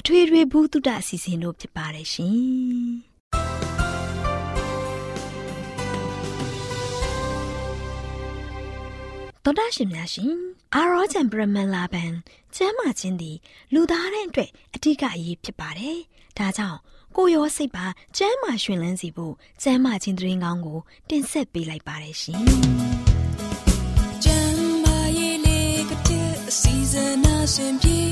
အထွေထွေဘုဒ္ဓအစီအစဉ်တို့ဖြစ်ပါတယ်ရှင်။သောတာရှင်များရှင်အာရောချံပရမန်လာဘန်ကျမ်းမာခြင်းသည်လူသားတိုင်းအတွက်အထူးအရေးဖြစ်ပါတယ်။ဒါကြောင့်ကိုရောစိတ်ပါကျမ်းမာရှင်လန်းစီဖို့ကျမ်းမာခြင်းတရင်ကောင်းကို တင်ဆက်ပေးလိုက်ပါတယ်ရှင်။ကျမ်းမာရေးလေးကတဲ့အစီအစဉ်အစဉ်ပြေ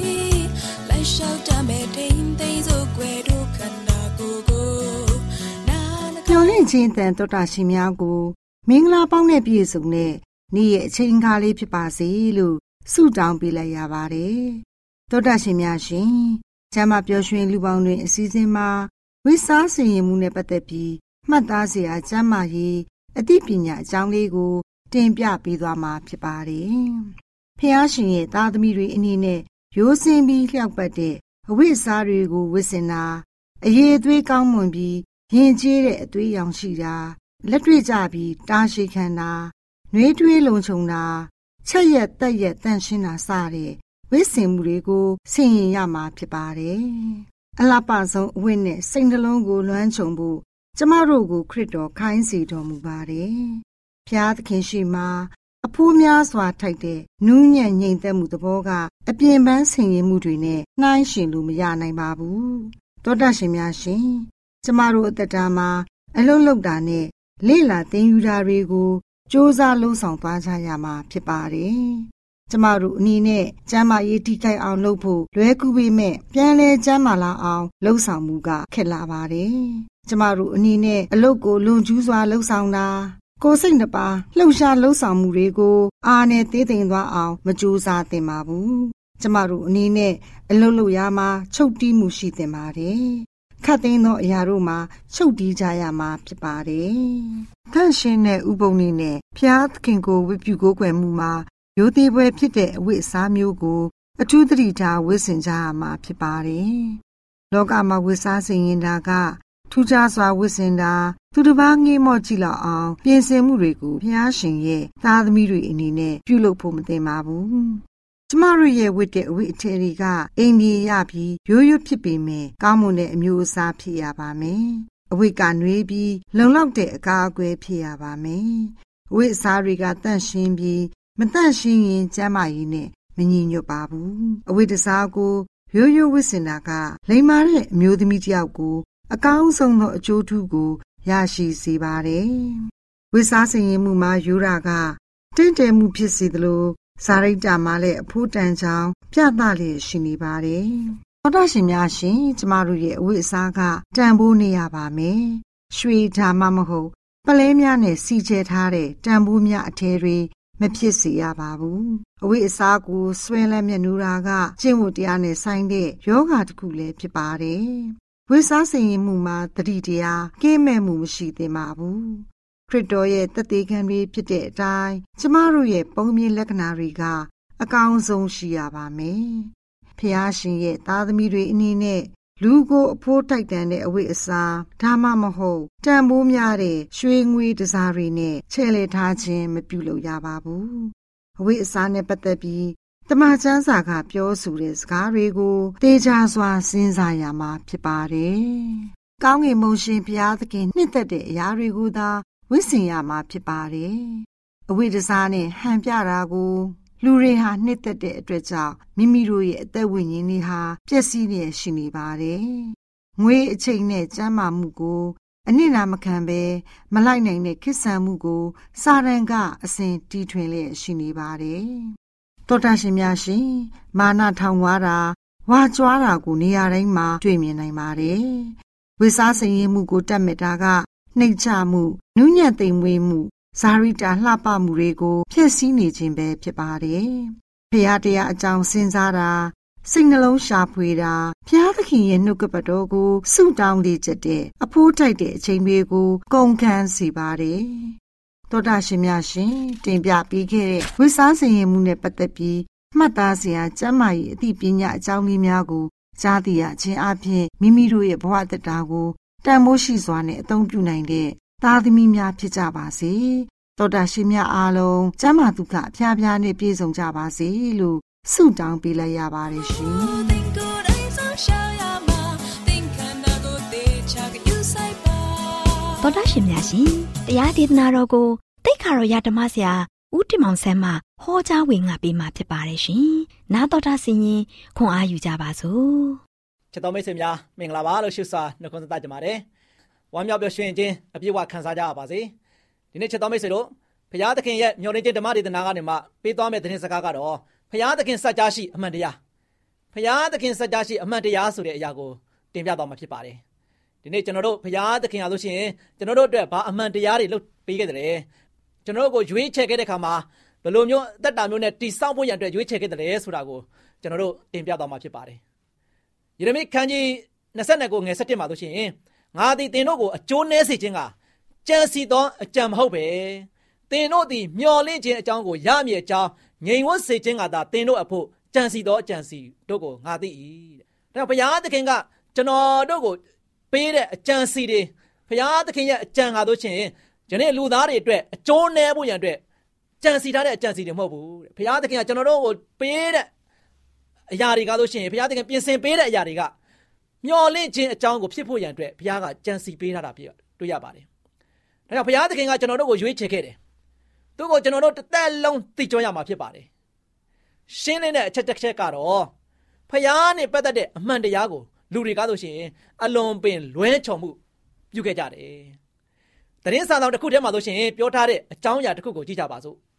င့်ခြင်းတန်တော်တာရှင်များကို မင်္ဂလာပေါင်းနဲ့ပြည့်စုံတဲ့နေ့ရဲ့အချိန်အခါလေးဖြစ်ပါစေလို့ဆုတောင်းပေးလိုက်ရပါတယ်တော်တာရှင်များရှင်ကျမ်းမာပျော်ရွှင်လူပေါင်းတွင်အစည်းအဝေးမှာဝိစားစင်ရင်မှုနဲ့ပတ်သက်ပြီးမှတ်သားစရာကျမ်းမာရေးအသိပညာအကြောင်းလေးကို တင်ပြပေးသွားမှာဖြစ်ပါတယ်ဖះရှင်ရဲ့သားသမီးတွေအနေနဲ့ရိုးစင်းပြီးလျှောက်ပတ်တဲ့အဝိစားတွေကိုဝစ်စင်တာအရေးအသွေးကောင်းမွန်ပြီး ရင်ကျေးတဲ့အသွေးရောင်ရှိတာလက်တွေ့ကြပြီးတားရှိခံတာနှွေးထွေးလုံခြုံတာချက်ရက်တက်ရက်တန့်ရှင်းတာစတဲ့ဝိစင်မှုတွေကိုဆင်ရင်ရမှာဖြစ်ပါတယ်အလှပဆုံးအဝိနဲ့စိတ်နှလုံးကိုလွှမ်းခြုံဖို့ကျမတို့ကိုခရစ်တော်ခိုင်းစေတော်မူပါတယ်ဖျားသခင်ရှိမှာအဖိုးများစွာထိုက်တဲ့နူးညံ့ငြိမ်သက်မှုသဘောကအပြင်ပန်းဆင်ရင်မှုတွေနဲ့နှိုင်းယှဉ်လို့မရနိုင်ပါဘူးတောတရှင်များရှင် ကျမတို့အသက်တာမှာအလုံးလောက်တာနဲ့လေ့လာသင်ယူတာတွေကိုစ조사လှုံ့ဆော်သွားကြရမှာဖြစ်ပါတယ်ကျမတို့အနည်းနဲ့ကျမ်းမာရေးထိခိုက်အောင်လုပ်ဖို့လွဲကူပေမဲ့ပြန်လဲကျမ်းမာလာအောင်လှုံ့ဆော်မှုကခက်လာပါတယ်ကျမတို့အနည်းနဲ့အလုပ်ကိုလွန်ကျူးစွာလှုံ့ဆော်တာကိုစိတ်နှပါလှုပ်ရှားလှုပ်ဆောင်မှုတွေကိုအာနဲ့သေးသိမ်သွားအောင်မကြိုးစားသင့်ပါဘူး။ကျမတို့အနေနဲ့အလုပ်လုပ်ရမှာချုပ်တီးမှုရှိသင့်ပါတယ်။ ခတ်သိမ်းသောအရာတို့မှာချုပ်တီးကြရမှာဖြစ်ပါတယ်။တန့်ရှင်းတဲ့ဥပုံနည်းနဲ့ဖျားသခင်ကိုဝိပုကိုးကွယ်မှုမှာရိုသေပွဲဖြစ်တဲ့အဝိအစားမျိုးကိုအထူးသတိထားဝတ်ဆင်ကြရမှာဖြစ်ပါတယ်။လောကမှာဝတ်စားစင်ရင်တာကထူးခြားစွာဝတ်ဆင်တာသူတစ်ပါးငေးမော့ကြည့်လောက်အောင်ပြင်ဆင်မှုတွေကိုဘုရားရှင်ရဲ့သားသမီးတွေအနေနဲ့ပြုလုပ်ဖို့မသင့်ပါဘူး ကျမတို့ရဲ့ဝတ်တဲ့အဝတ်အထည်တွေကအိမ်ပြေရပြီးရိုးရိုးဖြစ်ပေမဲ့ကောင်းမွန်တဲ့အမျိုးအစားဖြစ်ရပါမယ်။အဝတ်ကနှွေးပြီးလုံလောက်တဲ့အကာအကွယ်ဖြစ်ရပါမယ်။အဝတ်အစားတွေကတန့်ရှင်းပြီးမတန့်ရှင်းရင်ကျန်းမာရေးနဲ့မညီညွတ်ပါဘူး။အဝတ်တစားကိုရိုးရိုးဝတ်ဆင်တာကလိမ္မာတဲ့အမျိုးသမီးတယောက်ကို အကောင်းဆုံးသောအကျိုးထူးကိုရရှိစေပါတယ်။ဝိစားစင်ရင်မှုမှာယူရာကတင့်တယ်မှုဖြစ်စေသလို စာရိတ္တမှာလည်းအဖို့တန်ချောင်းပြသလျက်ရှိနေပါတယ်တော်တော်ရှင်များရှင်ကျမတို့ရဲ့အဝိအစားကတန်ဖိုးနေရပါမယ်ရွှေဒါမှမဟုတ်ပလဲများနဲ့စီကျဲထားတဲ့တန်ဖိုးများအထည်တွေမဖြစ်စေရပါဘူးအဝိအစားကိုဆွဲလက်မြနူတာကကျင့်ဝတ်တရားနဲ့ဆိုင်တဲ့ယောဂတစ်ခုလည်းဖြစ်ပါတယ်ဝိစားစင်ရင်မှုမှာတတိတရားကင်းမဲ့မှုမရှိသင့်ပါဘူး ခရစ်တော်ရဲ့တသက်ခံတွေဖြစ်တဲ့အတိုင်းကျမတို့ရဲ့ပုံမြင်လက္ခဏာတွေကအကောင်းဆုံးရှိရပါမယ်ဖះရှင်ရဲ့သားသမီးတွေအနေနဲ့လူကိုအဖိုးတိုက်တန်တဲ့အဝိအစားဒါမှမဟုတ်တန်ဖိုးများတဲ့ရွှေငွေတစားတွေနဲ့ချဲ့လေထားခြင်းမပြုလုပ်ရပါဘူးအဝိအစားနဲ့ပတ်သက်ပြီးတမန်ကျမ်းစာကပြောဆိုတဲ့စကားတွေကိုတေချာစွာစဉ်းစားရမှာဖြစ်ပါတယ်။ကောင်းကင်မုန်ရှင်ဘုရားသခင်နှစ်သက်တဲ့အရာတွေကိုသာ ဝိစင်ရမှာဖြစ်ပါတယ်။အဝိဒစားနဲ့ဟန်ပြတာကိုလူတွေဟာနှစ်သက်တဲ့အတွက်ကြောင့်မိမိတို့ရဲ့အသက်ဝိညာဉ်တွေဟာပျက်စီးနေရှိနေပါတယ်။ငွေအချိန်နဲ့ကျန်းမာမှုကိုအနစ်နာမခံဘဲမလိုက်နိုင်တဲ့ခိဆန်မှုကို စာရန်ကအစဉ်တီထွင်လျက်ရှိနေပါတယ်။တောတာရှင်များရှင်မာနထောင်ွားတာဝါကြွားတာကိုနေရာတိုင်းမှာတွေ့မြင်နိုင်ပါတယ်။ဝိစားစင်ရင်မှုကိုတတ်မြတာက နှိမ်ချမှုနူးညံ့သိမ်မွေးမှုဇာရိတာလှပမှုတွေကိုဖျက်ဆီးနေခြင်းပဲဖြစ်ပါတယ်။ဖရာတရားအကြောင်းစဉ်းစားတာစိတ်နှလုံးရှာဖွေတာဘုရားသခင်ရဲ့နှုတ်ကပတ်တော်ကိုဆုတောင်းလေးချက်တဲ့အဖိုးတိုက်တဲ့အချိန်လေးကိုကုန်ခန်းစီပါတယ်။သောတာရှင်များရှင်တင်ပြပေးခဲ့တဲ့ဝိစားစင်ရင်မှုနဲ့ပတ်သက်ပြီးမှတ်သားစရာကျမ်းမာရေးအသိပညာအကြောင်းလေးများကိုကြားသိရခြင်းအပြင်မိမိတို့ရဲ့ဘဝတတာကို တန်မိုးရှိစွာနဲ့အသုံးပြုနိုင်တဲ့သားသမီးများဖြစ်ကြပါစေ။တောတာရှင်များအားလုံးကျမ်းမာဒုက္ခအဖျားဖျားနဲ့ပြည့်စုံကြပါစေလို့ဆုတောင်းပေးလိုက်ရပါတယ်ရှင်။သောတာရှင်များရှင်တရားဒေသနာတော်ကိုတိတ်ခါတော်ရဓမ္မဆရာဦးတင်မောင်ဆန်းမှဟောကြားဝင်ငါပေးมาဖြစ်ပါတယ်ရှင်။နာတော်တာဆင်ရင်ခွန်အားယူကြပါစို့။ ချစ်တော်မိတ်ဆွေများမင်္ဂလာပါလို့ရှိစွာနှုတ်ခွန်းဆက်ကြပါတယ်။ဝမ်းမြောက်ပျော်ရွှင်ခြင်းအပြည့်အဝခံစားကြရပါစေ။ဒီနေ့ချစ်တော်မိတ်ဆွေတို့ဖရာသခင်ရဲ့မျှော်လင့်ခြင်းဓမ္မဒေသနာကနေမှပေးသွားမယ့်သတင်းစကားကတော့ဖရာသခင်စัจ जा ရှိအမှန်တရားဖရာသခင်စัจ जा ရှိအမှန်တရားဆိုတဲ့အရာကိုတင်ပြသွားမှာဖြစ်ပါတယ်ဒီနေ့ကျွန်တော်တို့ဖရာသခင်အားလို့ရှိရင်ကျွန်တော်တို့အတွက်ဘာအမှန်တရားတွေလုပ်ပေးခဲ့တယ်ကျွန်တော်တို့ကိုရွေးချယ်ခဲ့တဲ့ခါမှာဘယ်လိုမျိုးအသက်တာမျိုးနဲ့တိဆောက်ဖို့ရန်အတွက်ရွေးချယ်ခဲ့တယ်ဆိုတာကိုကျွန်တော်တို့တင်ပြသွားမှာဖြစ်ပါတယ် ယေရမိခန်းကြီး29ကိုငယ်17မှာဆိုရှင်ငါသည်သင်တို့ကိုအကျိုးနည်းစေခြင်းကကြံစီသောအကြံမဟုတ်ပဲသင်တို့သည်မျော်လင့်ခြင်းအကြောင်းကိုရမည်အကြောင်းငြိမ်ဝတ်စေခြင်းကသာသင်တို့အဖို့ကြံစီသောအကြံစီတို့ကိုငါသိ၏တဲ့ဒါဘုရားသခင်ကကျွန်တော်တို့ကိုပေးတဲ့အကြံစီတွေဘုရားသခင်ရဲ့အကြံကားတို့ချင်းယနေ့လူသားတွေအတွက်အကျိုးနည်းဖို့ရန်အတွက်ကြံစီထားတဲ့အကြံစီတွေမဟုတ်ဘူးတဲ့ဘုရားသခင်ကကျွန်တော်တို့ကိုပေးတဲ့ အရာတွေကားလို့ရှိရင်ဘုရားသခင်ပြင်ဆင်ပေးတဲ့အရာတွေကမျော်လင့်ခြင်းအကြောင်းကိုဖြစ်ဖို့ရန်အတွက်ဘုရားကကြံစီပေးထားတာပြတွေ့ရပါတယ်။ဒါကြောင့်ဘုရားသခင်ကကျွန်တော်တို့ကိုရွေးချယ်ခဲ့တယ်။သူ့ကိုကျွန်တော်တို့တစ်သက်လုံးသိကြရမှာဖြစ်ပါတယ်။ရှင်းလင်းတဲ့အချက်တစ်ချက်ကတော့ဘုရားနဲ့ပတ်သက်တဲ့အမှန်တရားကိုလူတွေကားလို့ရှိရင်အလွန်ပင်လွဲချော်မှုပြုခဲ့ကြတယ်။တရင်စာဆောင်တစ်ခုထဲမှာဆိုရှင်ပြောထားတဲ့အကြောင်းအရာတစ်ခုကိုကြည့်ကြပါစို့။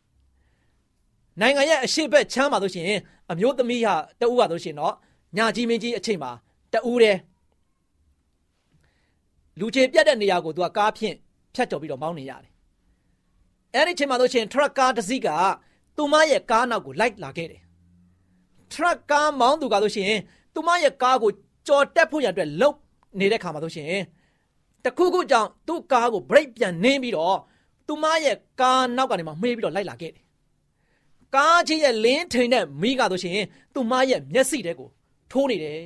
နိုင်ငံရဲ့အရှိတ်ချမ်းမှာဆိုရှင်အမျိုးသမီးဟာတဦးကဆိုရှင်တော့ညာကြီးမင်းကြီးအချိန်မှာတဦးတည်းလူချေပြတ်တဲ့နေရာကိုသူကကားဖြင့်ဖြတ်ကျော်ပြီးတော့မောင်းနေရတယ်။အဲဒီချိန်မှာဆိုရှင်ထရက်ကားတစ်စီးကသူမရဲ့ကားနောက်ကိုလိုက်လာခဲ့တယ်။ထရက်ကားမောင်းသူကဆိုရှင်သူမရဲ့ကားကိုကြော်တက်ဖို့ရန်အတွက်လှုပ်နေတဲ့ခါမှာဆိုရှင်တခုခုကြောင့်သူ့ကားကို brake ပြန်နင်းပြီးတော့သူမရဲ့ကားနောက်ကနေမှမှေးပြီးတော့လိုက်လာခဲ့တယ်။ ကားကြီးရဲ့လင်းထိန်တဲ့မိကဆိုရှင်သူမရဲ့မျက်စိတဲကိုထိုးနေတယ်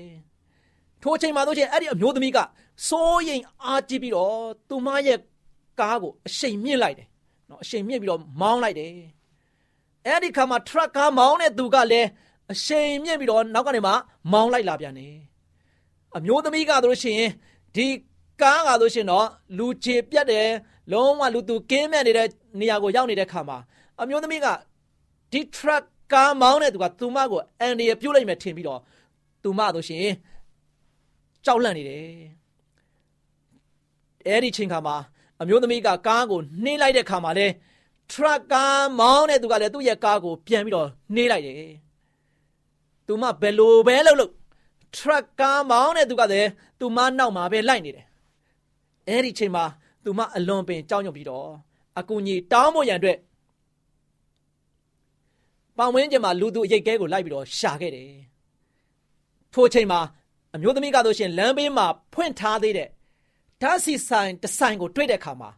။ထိုးချိန်မှာဆိုရှင်အဲ့ဒီအမျိုးသမီးကစိုးရိမ်အားကြီးပြီးတော့သူမရဲ့ကားကိုအရှိန်မြင့်လိုက်တယ်။နော်အရှိန်မြင့်ပြီးတော့မောင်းလိုက်တယ်။အဲ့ဒီခါမှာ truck ကားမောင်းတဲ့သူကလည်းအရှိန်မြင့်ပြီးတော့နောက်ကနေမှမောင်းလိုက်လာပြန်တယ်။အမျိုးသမီးကတို့ရှင်ဒီကားကတို့ရှင်တော့လူချေပြတ်တယ်လုံးဝလူသူကင်းမဲ့နေတဲ့နေရာကိုရောက်နေတဲ့ခါမှာအမျိုးသမီးက ဒီ truck ကားမောင်းတဲ့သူကသူမကိုအန်ဒီရပြုတ်လိုက်မယ်ထင်ပြီးတော့သူမတို့ရှင်ကြောက်လန့်နေတယ်အဲ့ဒီချိန်ခါမှာအမျိုးသမီးကကားကိုနှင်းလိုက်တဲ့ခါမှာလဲ truck ကားမောင်းတဲ့သူကလည်းသူ့ရဲ့ကားကိုပြန်ပြီးတော့နှေးလိုက်တယ်သူမဘယ်လိုပဲလုပ်လို့ထရက်ကားမောင်းတဲ့သူကလည်းသူမနောက်မှာပဲလိုက်နေတယ်အဲ့ဒီချိန်မှာသူမအလွန်ပင်ကြောက်ရွံ့ပြီးတော့အကူကြီးတောင်းဖို့ရန်အတွက် ပတ်ဝန်းကျင်မှာလူသူအရိတ်ကဲကိုလိုက်ပြီးတော့ရှာခဲ့တယ်ထိုချိန်မှာအမျိုးသမီးကဆိုရှင်လမ်းဘေးမှာဖွင့်ထားသေးတဲ့ဓာတ်စီဆိုင်တဆိုင်ကိုတွေ့တဲ့အခါမှာ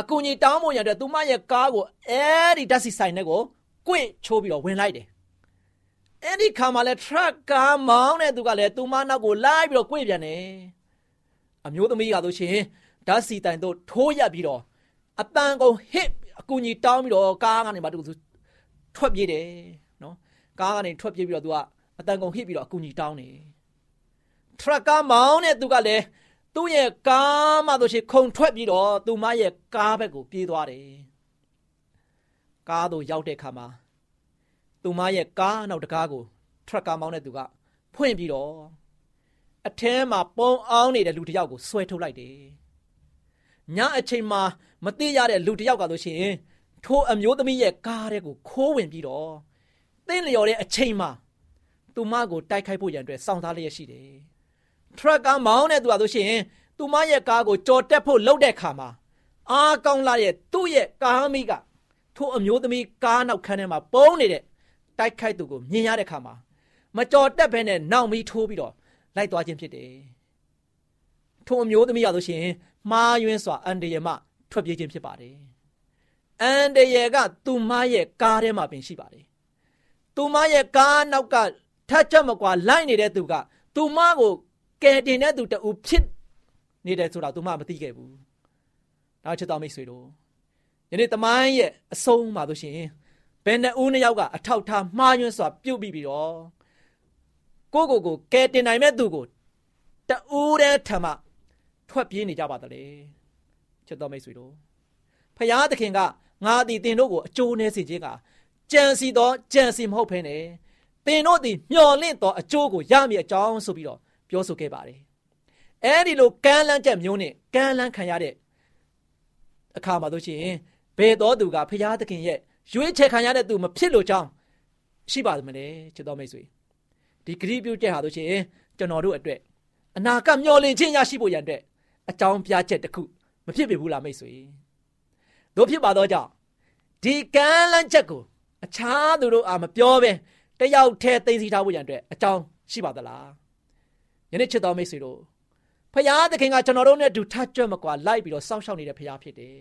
အကူကြီးတောင်းဖို့ရတဲ့သူမရဲ့ကားကိုအဲဒီဓာတ်စီဆိုင်နဲ့ကိုကွင့်ချိုးပြီးတော့ဝင်လိုက်တယ်အဲ့ဒီခါမှာလဲ truck ကားမောင်းတဲ့သူကလည်းသူမနောက်ကိုလိုက်ပြီးတော့ကွင့်ပြန်တယ်အမျိုးသမီးကဆိုရှင်ဓာတ်စီတိုင်တို့ထိုးရပြီးတော့အပန်းကုန်ဟစ်အကူကြီးတောင်းပြီးတော့ကားကနေမှသူ ထွက်ပြေးတယ်နော်ကားကနေထွက်ပြေးပြီးတော့သူကအတန်ကုန်ဟစ်ပြီးတော့အကူကြီးတောင်းတယ်ထရက်ကားမောင်းတဲ့သူကလည်းသူ့ရဲ့ကားမှဆိုရှင်ခုံထွက်ပြီးတော့သူမရဲ့ကားဘက်ကိုပြေးသွားတယ်ကားတို့ရောက်တဲ့အခါမှာသူမရဲ့ကားနောက်တကားကိုထရက်ကားမောင်းတဲ့သူကဖွင့်ပြီးတော့အထဲမှာပုံအောင်နေတဲ့လူတစ်ယောက်ကိုဆွဲထုတ်လိုက်တယ်ညအချိန်မှာမသိရတဲ့လူတစ်ယောက်ကဆိုရှင် ထိုအမျိုးသမီးရဲ့ကားတဲ့ကိုခိုးဝင်ပြီးတော့သင်လျော်တဲ့အချိန်မှာသူမကိုတိုက်ခိုက်ဖို့ရန်အတွက်စောင့်စားလျက်ရှိတယ်ထရက်ကားမောင်းတဲ့သူကဆိုရှင်သူမရဲ့ကားကိုကြော်တက်ဖို့လှုပ်တဲ့ခါမှာအားကောင်းလာရဲ့သူ့ရဲ့ကားမိကထိုအမျိုးသမီးကားနောက်ခန်းထဲမှာပုံနေတဲ့တိုက်ခိုက်သူကိုမြင်ရတဲ့ခါမှာမကြော်တက်ဘဲနဲ့နောက်မီးထိုးပြီးတော့လိုက်သွားခြင်းဖြစ်တယ်ထိုအမျိုးသမီးရဆိုရှင်မှားယွင်းစွာအန်တရမထွက်ပြေးခြင်းဖြစ်ပါတယ် အန်တရကသူမရဲ့ကားထဲမှာပင်ရှိပါတယ်သူမရဲ့ကားနောက်ကထက်ချက်မကွာလိုက်နေတဲ့သူကသူမကိုကယ်တင်တဲ့သူတူဖြစ်နေတယ်ဆိုတာသူမမသိခဲ့ဘူး။နောက်ချက်တော်မိတ်ဆွေတို့ယနေ့တမိုင်းရဲ့အဆုံးမှာဆိုရှင်ဘယ်နှဦးနှစ်ယောက်ကအထောက်ထားမှားယွင်းစွာပြုတ်ပြီးပြီးတော့ကိုကိုကိုကယ်တင်နိုင်မဲ့သူကိုတူတဲ့ထမထွက်ပြေးနေကြပါတလေ။ချက်တော်မိတ်ဆွေတို့ဖယားသခင်က ငါသည်တင်တို့ကိုအကျိုးနေစေခြင်းကကြံစီသောကြံစီမဟုတ်ဖ ೇನೆ တင်တို့သည်မျော်လင့်သောအကျိုးကိုရမည်အကြောင်းဆိုပြီးတော့ပြောဆိုခဲ့ပါတယ်။အဲဒီလိုကမ်းလန်းချက်မျိုးနဲ့ကမ်းလန်းခံရတဲ့အခါမှာတို့ရှိရင်ဘယ်တော်သူကဖရာသခင်ရဲ့ရွေးချယ်ခံရတဲ့သူမဖြစ်လို့ကြောင်းရှိပါမလဲချစ်တော်မိတ်ဆွေဒီဂရိပြုချက်ဟာတို့ရှိရင်ကျွန်တော်တို့အတွက်အနာကမျော်လင့်ခြင်းရရှိဖို့ရန်အတွက်အကြောင်းပြချက်တစ်ခုမဖြစ်ပေဘူးလားမိတ်ဆွေ တို့ဖြစ်ပါတော့ကြောင့်ဒီကမ်းလန်းချက်ကိုအခြားသူတို့အာမပြောပဲတယောက်တည်းသိသိထားဖို့ရန်အတွက်အကြောင်းရှိပါသလားယနေ့ချစ်တော်မိတ်ဆွေတို့ဖရာသခင်ကကျွန်တော်တို့နဲ့အတူထကြွမကွာလိုက်ပြီးတော့စောင့်ရှောက်နေတဲ့ဖရာဖြစ်တယ်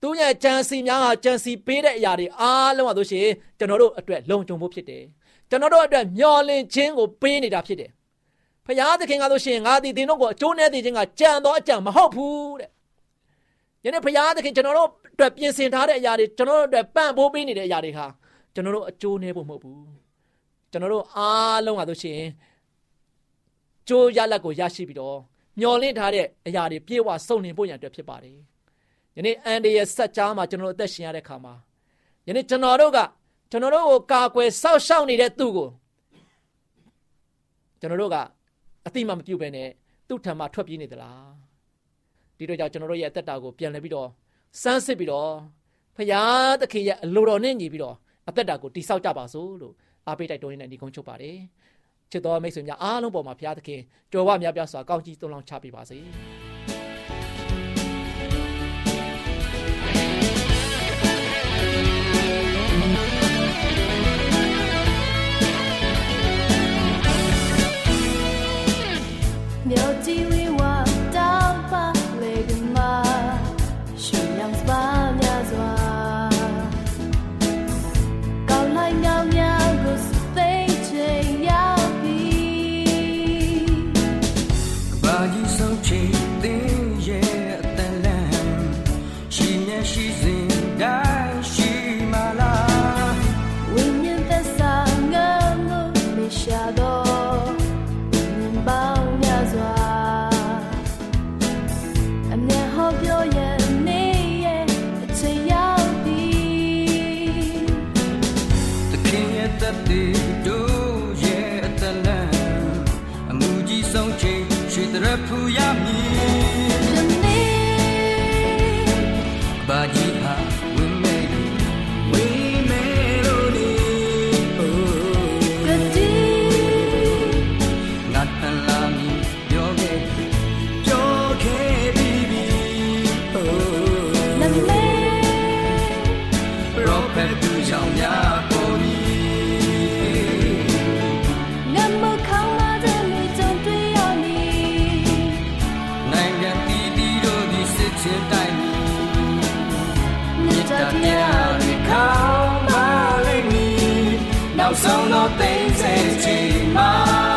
သူရဲ့ကြံစီများဟာကြံစီပေးတဲ့အရာတွေအားလုံးဟာဆိုရှင်ကျွန်တော်တို့အတွက်လုံခြုံဖို့ဖြစ်တယ်ကျွန်တော်တို့အတွက်မျော်လင့်ခြင်းကိုပေးနေတာဖြစ်တယ်ဖရာသခင်ကဆိုရှင်ငါသည်သင်တို့ကိုအကျိုးနဲ့တည်ခြင်းကကြံတော့အကြံမဟုတ်ဘူးတဲ့ ယနေ့ဖရာသခင်ကျွန်တော်တို့အတွက်ပြင်ဆင်ထားတဲ့အရာတွေကျွန်တော်တို့အတွက်ပံ့ပိုးပေးနေတဲ့အရာတွေဟာကျွန်တော်တို့အကျိုးနည်းဖို့မဟုတ်ဘူးကျွန်တော်တို့အားလုံးဟာဆိုရှင်ကျိုးရလက်ကိုရရှိပြီးတော့မျော်လင့်ထားတဲ့အရာတွေပြေဝစုံလင်ဖို့ရန်အတွက်ဖြစ်ပါတယ်ယနေ့အန်ဒီရဲ့ဆက်ကြားမှာကျွန်တော်တို့အသက်ရှင်ရတဲ့ခါမှာယနေ့ကျွန်တော်တို့ကကျွန်တော်တို့ကိုကာကွယ်စောင့်ရှောက်နေတဲ့သူကိုကျွန်တော်တို့ကအတိမမပြုတ်ပဲနဲ့သူ့ထံမှာထွက်ပြေးနေသလား ဒီတော့ကြောင့်ကျွန်တော်တို့ရဲ့အသက်တာကိုပြန်လှည့်ပြီးတော့စမ်းစစ်ပြီးတော့ဖရာသခင်ရဲ့အလိုတော်နဲ့ညီပြီးတော့အသက်တာကိုတိဆောက်ကြပါစို့လို့အားပေးတိုက်တွန်းနေတဲ့ညီကုန်းချုပ်ပါတယ်ချစ်တော်မိတ်ဆွေများအားလုံးပေါ်မှာဘုရားသခင်ကြွယ်ဝများပြားစွာကောင်းကြီးသုံးလောင်းချပေးပါစေ ဆုံးတော့သိစေချ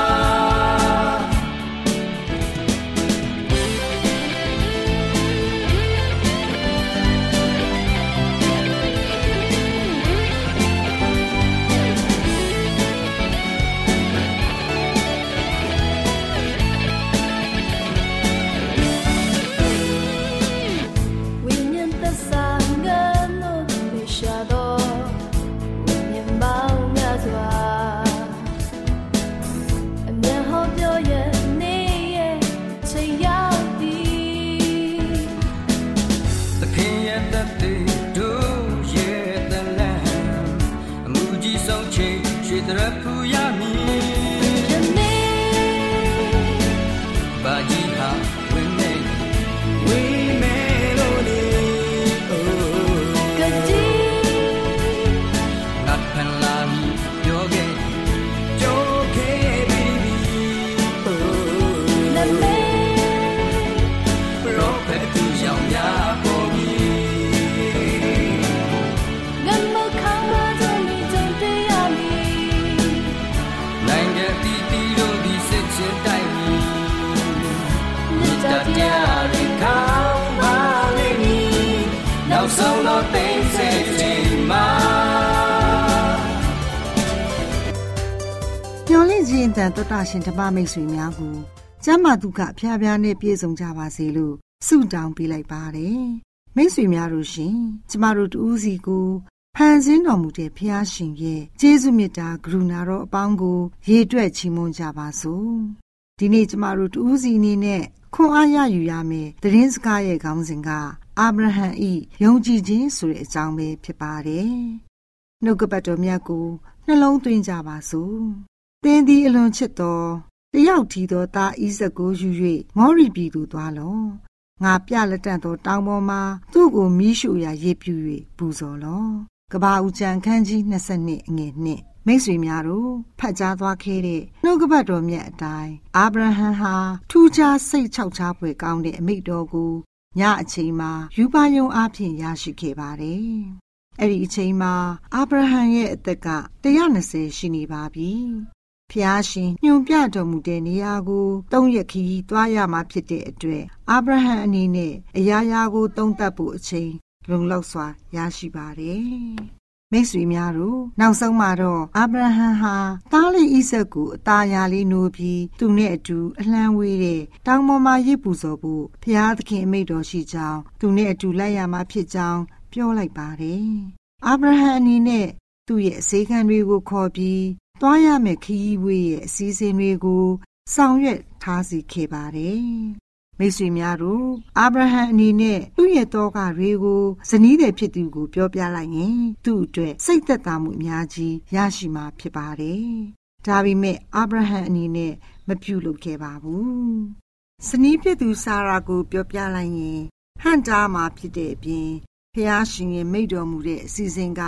ရှင်ဓမ္မမိတ်ဆွေများကိုကျမ်းမာဒုက္ခဖျားဖျားနဲ့ပြည့်စုံကြပါစေလို့ဆုတောင်းပေးလိုက်ပါတယ်မိတ်ဆွေများတို့ရှင်ကျမတို့တူးစီကိုဖန်ဆင်းတော်မူတဲ့ဖျားရှင်ရဲ့ကျေးဇူးမြတ်တာကရုဏာတော်အပေါင်းကိုရေတွက်ချီးမွမ်းကြပါစို့ဒီနေ့ကျမတို့တူးစီအနေနဲ့ခွန်အားရယူရမယ်သတင်းစကားရဲ့ခေါင်းစဉ်ကအာဗြဟံဤယုံကြည်ခြင်းဆိုတဲ့အကြောင်းပဲဖြစ်ပါတယ်နှုတ်ကပတ်တော်မြတ်ကိုနှလုံးသွင်းကြပါစို့သ င်သည်အလွန်ချစ်သောတယောက်ထီသောသားဣဇက်ကိုယူ၍မောရီပြည်သို့သွားလော့ငါပြလက်တန့်သောတောင်ပေါ်မှာသူ့ကိုမိရှုရာရေပြူ၍ပူဇော်လော့ကဘာဦးကျန်ခန်းကြီး22အငယ်2မိတ်ဆွေများတို့ဖတ်ကြားသွားခဲ့တဲ့နှုတ်ကပတ်တော်မြတ်အတိုင်းအာဗြဟံဟာထူးခြားစိတ်ချောက်ချားဖွယ်ကောင်းတဲ့အမိတ်တော်ကိုညအချိန်မှာယူပါယုံအားဖြင့်ရရှိခဲ့ပါတယ်အဲ့ဒီအချိန်မှာအာဗြဟံရဲ့အသက်က120ရှိနေပါပြီ ဖျားရှင်ညွန်ပြတော်မူတဲ့နေရာကိုသုံးရက်ခီးသွားရမှာဖြစ်တဲ့အတွက်အာဗြဟံအနေနဲ့အရာရာကိုသုံးသပ်ဖို့အချိန်လုံလောက်စွာရရှိပါတယ်။မိတ်ဆွေများတို့နောက်ဆုံးမှာတော့အာဗြဟံဟာသားလေးဣဆက်ကိုအသားရလေးနိုးပြီးသူနဲ့အတူအလှမ်းဝေးတဲ့တောင်ပေါ်မှာရစ်ပူဇော်ဖို့ဖျားသခင်အမိတ်တော်ရှိကြောင်းသူနဲ့အတူလိုက်ရမှာဖြစ်ကြောင်းပြောလိုက်ပါတယ်။အာဗြဟံအနေနဲ့သူ့ရဲ့အစေခံတွေကိုခေါ်ပြီး သွားရမယ့်ခရီးဝေးရဲ့အစည်းအဝေးတွေကိုဆောင်ရွက်ထားစီခဲ့ပါတယ်။မိတ်ဆွေများတို့အာဗြဟံအနေနဲ့သူ့ရဲ့တောကတွေကိုဇနီးတဲ့ဖြစ်သူကိုပြောပြလိုက်ရင် သူ့အတွက်စိတ်သက်သာမှုအများကြီးရရှိမှာဖြစ်ပါတယ်။ဒါပေမဲ့အာဗြဟံအနေနဲ့မပြုလုပ်ခဲ့ပါဘူး။ဇနီးဖြစ်သူဆာရာကိုပြောပြလိုက်ရင်ဟန်တာမှာဖြစ်တဲ့အပြင်ဖះရှင်ရဲ့မိတ်တော်မူတဲ့အစီအစဉ်က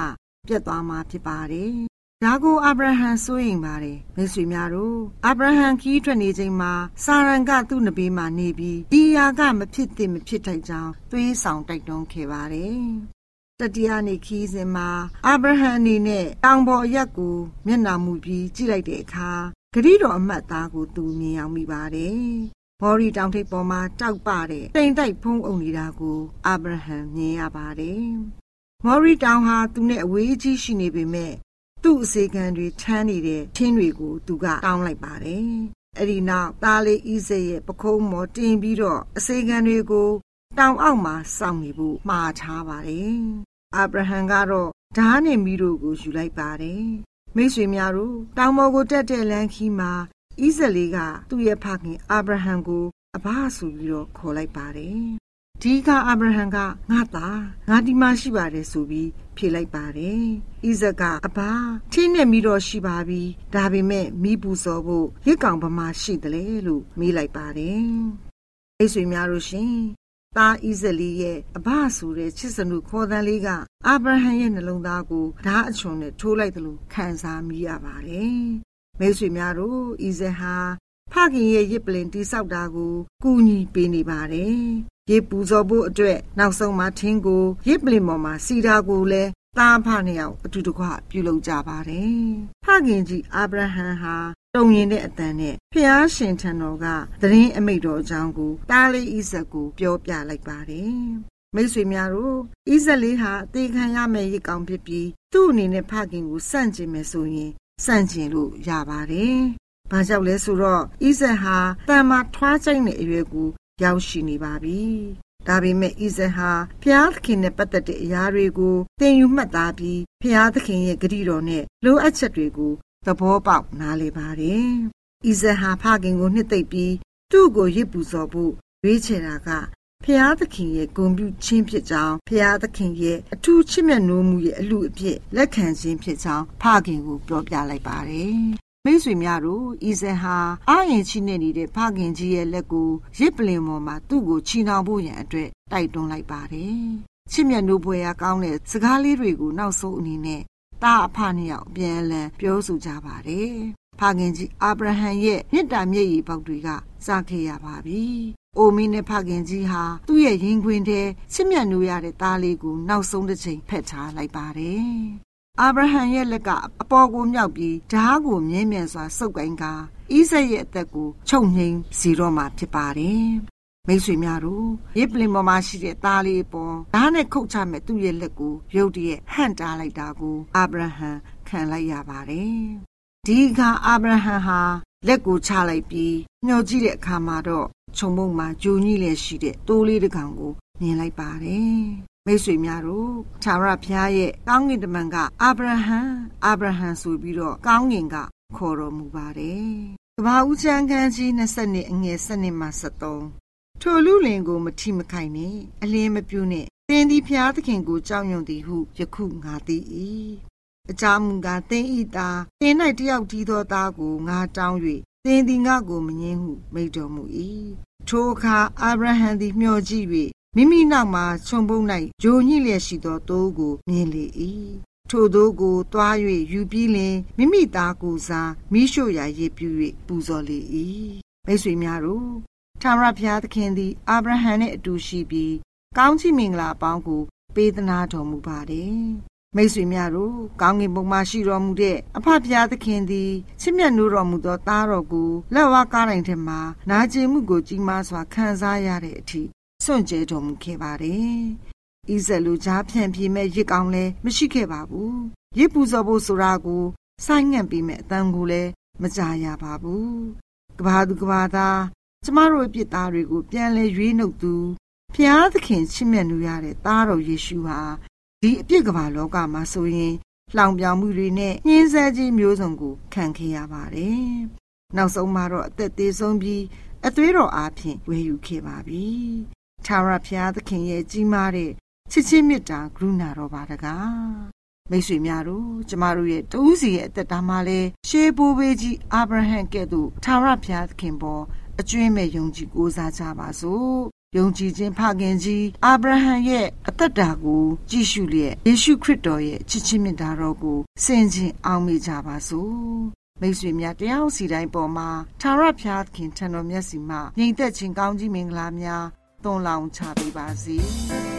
ပြတ်သွားမှာဖြစ်ပါတယ်။ ဒါကိုအာဗြဟံစိုးရင်ပါတယ်မိတ်ဆွေများတို့အာဗြဟံခီးထွက်နေချိန်မှာစာရန်ကသူ့နဘေးမှာနေပြီးဒီယာကမဖြစ်သင့်မဖြစ်ထိုက်ကြောင်းသွေးဆောင်တိုက်တွန်းခဲ့ပါတယ်။တတိယနေ့ခီးစဉ်မှာအာဗြဟံအနေနဲ့တောင်ပေါ်အရက်ကိုမျက်နှာမူပြီးကြည့်လိုက်တဲ့အခါဂရိတော်အမတ်သားကိုသူမြင်အောင်မိပါတယ်။ဘော်ရီတောင်ထိပ်ပေါ်မှာတောက်ပတဲ့တိမ်တိုက်ဖုံးအုံနေတာကိုအာဗြဟံမြင်ရပါတယ်။မော်ရီတောင်ဟာသူနဲ့အဝေးကြီးရှိနေပေမဲ့ သူ့အစေခံတွေထမ်းနေတဲ့ချင်းတွေကိုသူကတောင်းလိုက်ပါတယ်။အဲ့ဒီနောက်သားလေးဣဇက်ရဲ့ပခုံးမော်တင်ပြီးတော့အစေခံတွေကိုတောင်အောက်မှာစောင့်နေဖို့မှားထားပါတယ်။အာဗြဟံကတော့ဓားနဲ့မိတို့ကိုယူလိုက်ပါတယ်။မိတ်ဆွေများတို့တောင်ပေါ်ကိုတက်တဲ့လမ်းခီးမှာဣဇက်လေးကသူ့ရဲ့ဖခင်အာဗြဟံကိုအဘဆိုပြီးတော့ခေါ်လိုက်ပါတယ်။ ဒီကအာဗြဟံကငါသားငါဒီမှာရှိပါတယ်ဆိုပြီးဖြေလိုက်ပါတယ်။ဣဇက်ကအဘချင်းနဲ့မိတော့ရှိပါပြီ။ဒါပေမဲ့မိပူစော်ဖို့ရစ်ကောင်ဗမာရှိတယ်လေလို့မေးလိုက်ပါတယ်။မိတ်ဆွေများတို့ရှင်သားဣဇလီရဲ့အဘဆိုတဲ့ချစ်စနုခေါ်တန်လေးကအာဗြဟံရဲ့နှလုံးသားကိုဓာအချွန်နဲ့ထိုးလိုက်တယ်လို့ခံစားမိရပါတယ်။မိတ်ဆွေများတို့ဣဇက်ဟာဖခင်ရဲ့ရစ်ပလင်တိဆောက်တာကိုကူညီပေးနေပါတယ်။ ရေပူဇော်ဖို့အတွက်နောက်ဆုံးမှာထင်းကိုရစ်ပလင်ပေါ်မှာစီတာကိုလည်းသားဖနှစ်ယောက်အတူတကွပြုလုပ်ကြပါတယ်။ဖခင်ကြီးအာဗြဟံဟာတုံရင်တဲ့အတန်နဲ့ဖျားရှင်ထံတော်ကသတင်းအမိတ်တော်အကြောင်းကိုတားလေးဣဇက်ကိုပြောပြလိုက်ပါတယ်။မိတ်ဆွေများတို့ဣဇက်လေးဟာအသေးခံရမယ့်ရစ်ကောင်ဖြစ်ပြီးသူ့အနေနဲ့ဖခင်ကိုစန့်ကျင်မယ်ဆိုရင်စန့်ကျင်လို့ရပါတယ်။ဘာကြောင့်လဲဆိုတော့ဣဇက်ဟာတန်မာထွားကျိတ်တဲ့အရွယ်ကို ရောက်ရှိနေပါပြီ။ဒါပေမဲ့ဣဇက်ဟာဖျားသခင်နဲ့ပတ်သက်တဲ့အရာတွေကိုသင်ယူမှတ်သားပြီးဖျားသခင်ရဲ့ဂရုတော်နဲ့လိုအပ်ချက်တွေကိုသဘောပေါက်နားလည်ပါတယ်။ဣဇက်ဟာဖခင်ကိုနှစ်သိမ့်ပြီးသူ့ကိုရစ်ပူဇော်ဖို့ရွေးချယ်တာကဖျားသခင်ရဲ့ဂုဏ်ပြုခြင်းဖြစ်ကြောင်းဖျားသခင်ရဲ့အထူးချစ်မြတ်နိုးမှုရဲ့အလူအဖြစ်လက်ခံခြင်းဖြစ်ကြောင်းဖခင်ကိုပြောပြလိုက်ပါတယ်။ မိတ်ဆွေများတို့ဤဇန်ဟာအာရင်ချိနေနေတဲ့ဖခင်ကြီးရဲ့လက်ကိုရစ်ပလင်ပေါ်မှာသူ့ကိုချီနှောင်ဖို့ရန်အတွက်တိုက်တွန်းလိုက်ပါတယ်။ချစ်မြတ်နိုးပွဲရကောင်းတဲ့စကားလေးတွေကိုနောက်ဆုံးအနေနဲ့တာအဖနှစ်ယောက်ပြန်လည်ပြောဆိုကြပါတယ်။ဖခင်ကြီးအာဗြဟံရဲ့မေတ္တာမျက်ရည်ပေါက်တွေကစခဲ့ရပါပြီ။အိုမင်းနဲ့ဖခင်ကြီးဟာသူ့ရဲ့ရင်ခွင်ထဲချစ်မြတ်နိုးရတဲ့သားလေးကိုနောက်ဆုံးတစ်ချိန်ဖက်ထားလိုက်ပါတယ်။ အာဗြဟံရဲ့လက်ကအပေါ်ကိုမြောက်ပြီးဓားကိုမြဲမြံစွာစုပ်ကိုင်းကာဣဇက်ရဲ့အသက်ကိုချုပ်ငိမ့်စီတော့မှာဖြစ်ပါတယ်။မိတ်ဆွေများတို့ရစ်ပလင်ပေါ်မှာရှိတဲ့သားလေးပေါ်ဓားနဲ့ခုတ်ချမဲ့သူ့ရဲ့လက်ကိုရုတ်တရက်ဟန့်တားလိုက်တာကိုအာဗြဟံခံလိုက်ရပါတယ်။ဒီအခါအာဗြဟံဟာလက်ကိုချလိုက်ပြီးမျောကြည့်တဲ့အခါမှာတော့ခြုံမုံမှာဂျူညိလည်းရှိတဲ့တိုးလေးတစ်ကောင်ကိုမြင်လိုက်ပါတယ်။ မိတ်ဆွေများတို့သာရဖျားရဲ့ကောင်းကင်တမန်ကအာဗြဟံအာဗြဟံဆိုပြီးတော့ကောင်းကင်ကခေါ်တော်မူပါတယ်။ကဘာဦးချမ်းခန်းကြီး20နှစ်အငယ်7နှစ်မှ73ထိုလူလင်ကိုမထိမခိုင်နဲ့အလင်းမပြူနဲ့တင်းဒီဖျားသခင်ကိုကြောက်ရွံ့သည်ဟုယခုငါသိ၏အကြောင်းမူကားတင်းဤသားတင်း၌တယောက်တီးသောသားကိုငါတောင်း၍တင်းဒီငါကိုမငင်းဟုမိန့်တော်မူ၏ထိုအခါအာဗြဟံသည်မျှော်ကြည့်၍ မိမိနောက်မှခြုံပုံ၌ဂျိုညှိလျက်ရှိသောတိုးကိုမြင်လေ၏ထိုသို့ကိုတွား၍ယူပြီးလင်မိမိသားကိုစားမိရှို့ရာရည်ပြူ၍ပူဇော်လေ၏မိတ်ဆွေများတို့ထာဝရဘုရားသခင်သည်အာဗြဟံနှင့်အတူရှိပြီးကောင်းချီးမင်္ဂလာအပေါင်းကို ပေးသနာတော်မူပါတယ်မိတ်ဆွေများတို့ကောင်းကင်ဘုံမှာရှိတော်မူတဲ့အဖဖျားသခင်သည်ချစ်မြတ်နိုးတော်မူသောသားတော်ကိုလက်ဝါးကားတိုင်းထဲမှာနာကျင်မှုကိုကြီးမားစွာခံစားရတဲ့အထိ စွန့်ကြဲတော်မူခဲ့ပါတယ်။ဣဇက်လူကြားဖြန့်ပြေးမဲ့ရစ်ကောင်းလည်းမရှိခဲ့ပါဘူး။ရစ်ပူဇော်ဖို့ဆိုတာကိုဆိုင်းငံ့ပြီးမဲ့အတန်ကိုလည်းမကြားရပါဘူး။ကဘာသူကဘာသားကျမတို့ရဲ့ပြစ်သားတွေကိုပြန်လဲရွေးနှုတ်သူဖျားသခင်ချစ်မြတ်နိုးရတဲ့သားတော်ယေရှုဟာဒီအပြစ်ကဘာလောကမှာဆိုရင်လောင်ပြောင်မှုတွေနဲ့ညှင်းဆဲခြင်းမျိုးစုံကိုခံခဲ့ရပါတယ်။နောက်ဆုံးမှာတော့အသက်သေးဆုံးပြီးအသွေးတော်အားဖြင့်ဝယ်ယူခဲ့ပါပြီ။ ထာဝရဘုရားသခင်ရဲ့ကြီးမားတဲ့ချစ်ချင်းမေတ္တာကရုဏာတော်ပါတကား။မိတ်ဆွေများတို့ကျမတို့ရဲ့တူးစီရဲ့အသက်တာမှာလဲရှေးဘိုးဘေးကြီးအာဗြဟံကဲ့သို့ထာဝရဘုရားသခင်ပေါ်အကျွင်းမဲ့ယုံကြည်ကိုးစားကြပါစို့ယုံကြည်ခြင်းဖခင်ကြီးအာဗြဟံရဲ့အသက်တာကိုကြည့်ရှုလျက်ယေရှုခရစ်တော်ရဲ့ချစ်ချင်းမြတ်တာတော်ကိုစင်ကြင်အောင်မိကြပါစို့မိတ်ဆွေများတရားစီတိုင်းပေါ်မှာသာရဖျားခင်ထံတော်မျက်စီမှာညီသက်ချင်းကောင်းကြီးမင်္ဂလာများ သွန်လောင်းချပေးပါစေ။။